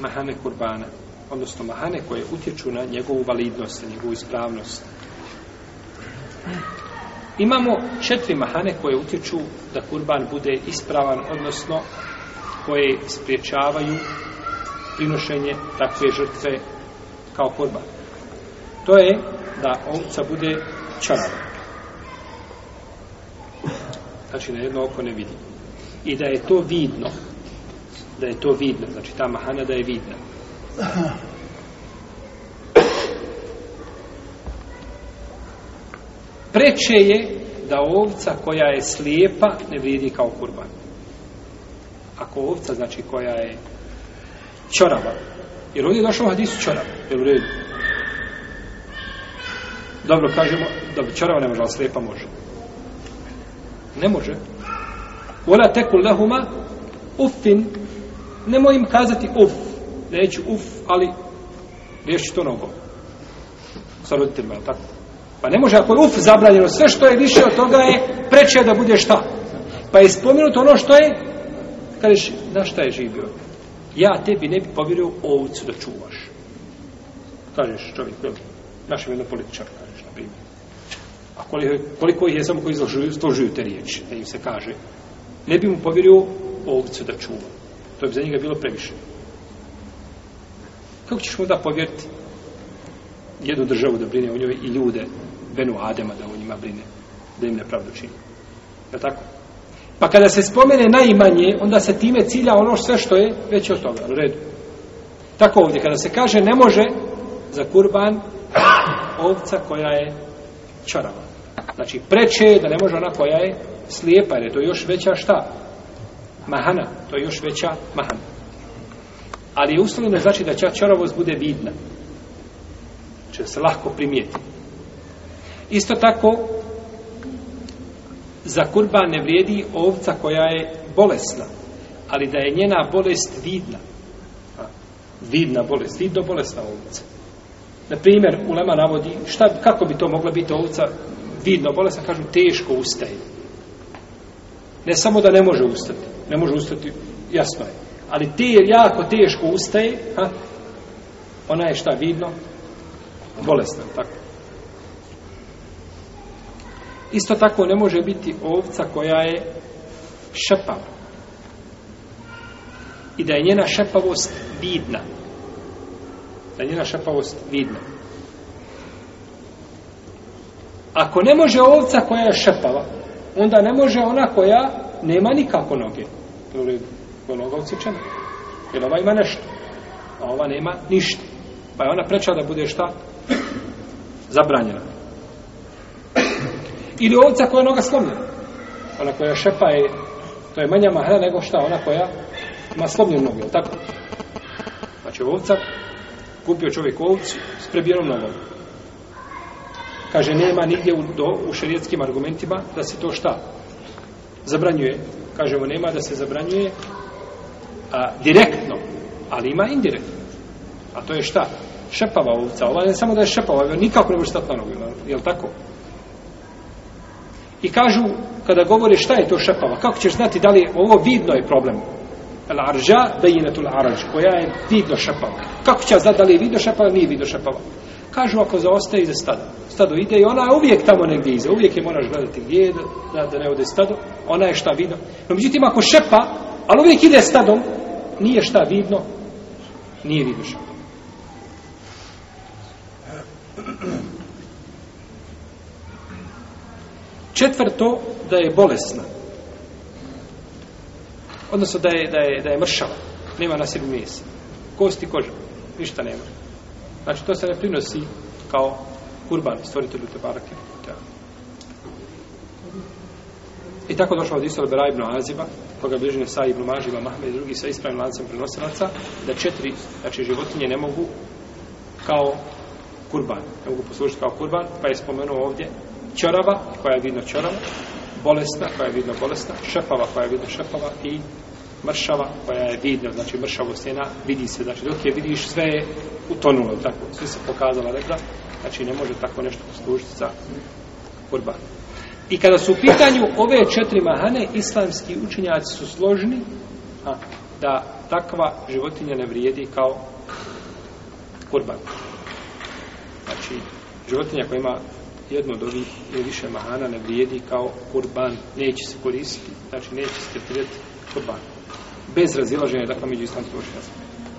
mahane kurbana, odnosno mahane koje utječu na njegovu validnost, na njegovu ispravnost. Imamo četiri mahane koje utječu da kurban bude ispravan, odnosno koje spriječavaju prinošenje takve žrtve kao kurban. To je da ovca bude čarava. Znači, na jedno oko ne vidi. I da je to vidno, da je to vidno, znači ta mahana da je vidna. Preče je da ovca koja je slijepa ne vrijedi kao kurban. Ako ovca, znači koja je čorava. Jer ovdje je došao hadisu čorava. Je u redu? Dobro, kažemo, dobro, čorava ne može, ali slijepa može. Ne može. Ola teku lehuma ufin nemoj im kazati uf, neću uf, ali riješi to nogo. Sa roditeljima, je tako? Pa ne može, ako je uf zabranjeno, sve što je više od toga je preče da bude šta. Pa je spomenuto ono što je, kažeš, na šta je živio? Ja tebi ne bi povjerio ovcu da čuvaš. Kažeš, čovjek, naš jedno političar, kažeš, na primjer. A koliko, koliko ih je samo koji izložuju, složuju te riječi, da im se kaže. Ne bi mu povjerio ovcu da čuvaš. To bi za njega bilo previše. Kako ćeš mu da povjeriti jednu državu da brine u njoj i ljude, Benu Adema da o njima brine, da im nepravdu čini. Je tako? Pa kada se spomene najmanje, onda se time cilja ono sve što je veće od toga, u redu. Tako ovdje, kada se kaže ne može za kurban ovca koja je čarava. Znači, preče je da ne može ona koja je slijepa, jer je to još veća šta? mahana, to je još veća mahana. Ali je ustavljeno znači da čarovost bude vidna. Če se lahko primijeti. Isto tako, za kurban ne vrijedi ovca koja je bolesna, ali da je njena bolest vidna. A, vidna bolest, vidno bolesna ovca. Naprimjer, u Lema navodi, šta, kako bi to mogla biti ovca vidno bolesna, kažu teško ustaje. Ne samo da ne može ustati, ne može ustati, jasno je. Ali ti je jako teško ustaje, ha? ona je šta vidno, bolestna, tako. Isto tako ne može biti ovca koja je šepava. I da je njena šepavost vidna. Da je njena šepavost vidna. Ako ne može ovca koja je šepava, onda ne može ona koja nema nikako noge u redu. Jel ova odsječena? Jer ova ima nešto, a ova nema ništa. Pa je ona preča da bude šta? Zabranjena. Ili ovca koja je noga slomljena. Ona koja šepa je, to je manja mahra nego šta? Ona koja ima slomljenu nogu, tako? Znači ovca, kupio čovjek ovcu s prebijenom nogom. Kaže, nema nigdje u, do, u šarijetskim argumentima da se to šta? Zabranjuje kažemo nema da se zabranjuje a, direktno, ali ima indirektno. A to je šta? Šepava ovca. Ova ne samo da je šepava, ovaj nikako ne može stati na nogu. Je li tako? I kažu, kada govore šta je to šepava, kako ćeš znati da li je, ovo vidno je problem. El arža da je na tu koja je vidno šepava. Kako ćeš znati da li je vidno šepava, nije vidno šepava. Kažu ako zaostaje iza stada. Stado ide i ona je uvijek tamo negdje iza. Uvijek je moraš gledati gdje je da, da ne ode stado. Ona je šta vidno. No međutim ako šepa, ali uvijek ide stadom, nije šta vidno, nije vidno šepa. Četvrto, da je bolesna. Odnosno da je, da je, da je mršava. Nema na sebi mjese. Kosti koža. Ništa nema. Znači, to se ne prinosi kao kurban, stvoritelju te barake. I tako došlo od Isola Bera ibn Aziba, koga bližine sa ibn Maživa, Mahmed i drugi sa ispravim lancem prenosilaca, da četiri, znači životinje, ne mogu kao kurban, ne mogu poslužiti kao kurban, pa je spomenuo ovdje čorava, koja je vidno čorava, bolesna, koja je vidno bolesna, šepava, koja je vidno šepava i mršava koja je vidna, znači mršavo stena, vidi se, znači dok je vidiš sve je utonulo, tako, sve se pokazala rebra, znači ne može tako nešto poslužiti za kurban. I kada su u pitanju ove četiri mahane, islamski učenjaci su složni a, da takva životinja ne vrijedi kao kurban. Znači, životinja koja ima jedno od ovih ili više mahana ne vrijedi kao kurban, neće se koristiti, znači neće se tretirati kurban bez razilaženja, dakle, među islamskim učenjacima.